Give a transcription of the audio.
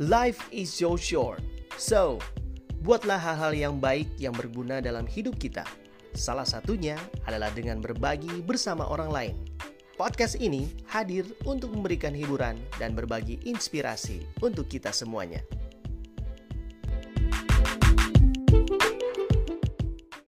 Life is so short. So, buatlah hal-hal yang baik yang berguna dalam hidup kita. Salah satunya adalah dengan berbagi bersama orang lain. Podcast ini hadir untuk memberikan hiburan dan berbagi inspirasi untuk kita semuanya.